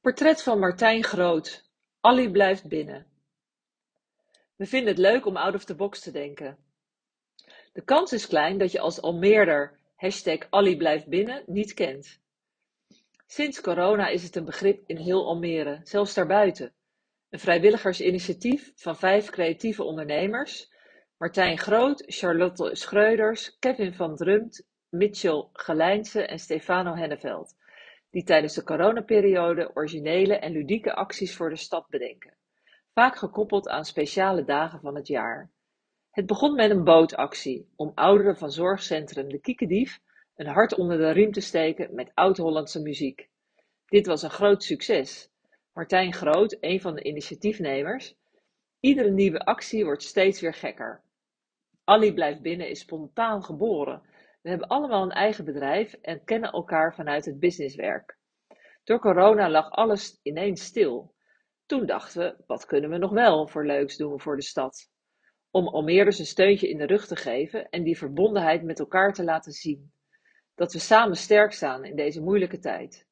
Portret van Martijn Groot. Allie blijft binnen. We vinden het leuk om out of the box te denken. De kans is klein dat je als Almeerder binnen niet kent. Sinds corona is het een begrip in heel Almere, zelfs daarbuiten. Een vrijwilligersinitiatief van vijf creatieve ondernemers, Martijn Groot, Charlotte Schreuders, Kevin van Drumt, Mitchell Gelijnse en Stefano Henneveld die tijdens de coronaperiode originele en ludieke acties voor de stad bedenken, vaak gekoppeld aan speciale dagen van het jaar. Het begon met een bootactie om ouderen van zorgcentrum De Kiekendief een hart onder de riem te steken met oud-Hollandse muziek. Dit was een groot succes. Martijn Groot, een van de initiatiefnemers. Iedere nieuwe actie wordt steeds weer gekker. Allie blijft binnen is spontaan geboren we hebben allemaal een eigen bedrijf en kennen elkaar vanuit het businesswerk. Door corona lag alles ineens stil. Toen dachten we, wat kunnen we nog wel voor leuks doen voor de stad? Om Almeerders een steuntje in de rug te geven en die verbondenheid met elkaar te laten zien. Dat we samen sterk staan in deze moeilijke tijd.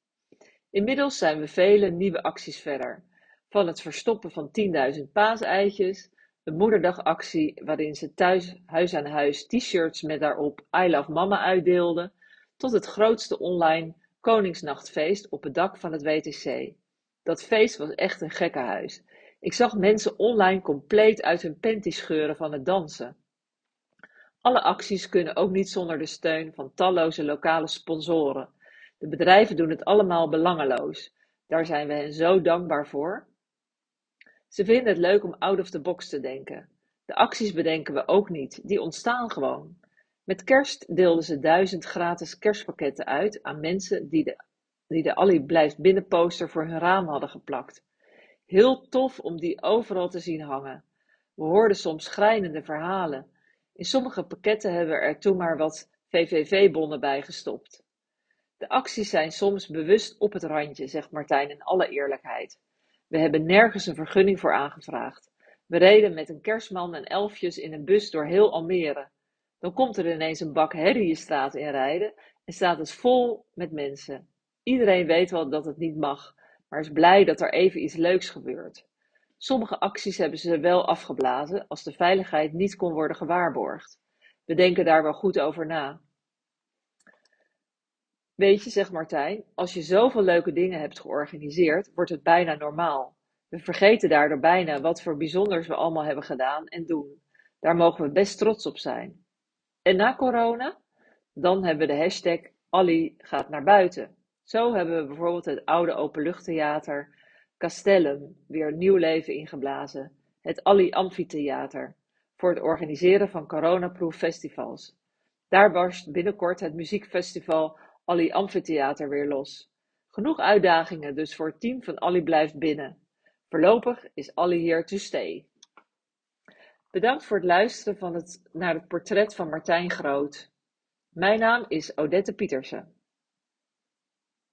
Inmiddels zijn we vele nieuwe acties verder. Van het verstoppen van 10.000 paaseitjes een moederdagactie waarin ze thuis huis aan huis t-shirts met daarop I love mama uitdeelden, tot het grootste online Koningsnachtfeest op het dak van het WTC. Dat feest was echt een gekkenhuis. Ik zag mensen online compleet uit hun panty scheuren van het dansen. Alle acties kunnen ook niet zonder de steun van talloze lokale sponsoren. De bedrijven doen het allemaal belangeloos. Daar zijn we hen zo dankbaar voor. Ze vinden het leuk om out of the box te denken. De acties bedenken we ook niet, die ontstaan gewoon. Met kerst deelden ze duizend gratis kerstpakketten uit aan mensen die de, die de Allie blijft binnen poster voor hun raam hadden geplakt. Heel tof om die overal te zien hangen. We hoorden soms schrijnende verhalen. In sommige pakketten hebben we er toen maar wat VVV-bonnen bij gestopt. De acties zijn soms bewust op het randje, zegt Martijn in alle eerlijkheid. We hebben nergens een vergunning voor aangevraagd. We reden met een kerstman en elfjes in een bus door heel Almere. Dan komt er ineens een bak herrie je straat in rijden en staat het vol met mensen. Iedereen weet wel dat het niet mag, maar is blij dat er even iets leuks gebeurt. Sommige acties hebben ze wel afgeblazen als de veiligheid niet kon worden gewaarborgd. We denken daar wel goed over na. Weet je, zegt Martijn, als je zoveel leuke dingen hebt georganiseerd, wordt het bijna normaal. We vergeten daardoor bijna wat voor bijzonders we allemaal hebben gedaan en doen. Daar mogen we best trots op zijn. En na corona? Dan hebben we de hashtag Allie gaat naar buiten. Zo hebben we bijvoorbeeld het oude openluchttheater Castellum weer nieuw leven ingeblazen. Het Allie Amphitheater voor het organiseren van coronaproof festivals. Daar barst binnenkort het muziekfestival Allie Amphitheater weer los. Genoeg uitdagingen dus voor het team van Allie blijft binnen. Voorlopig is Allie hier to stay. Bedankt voor het luisteren van het, naar het portret van Martijn Groot. Mijn naam is Odette Pietersen.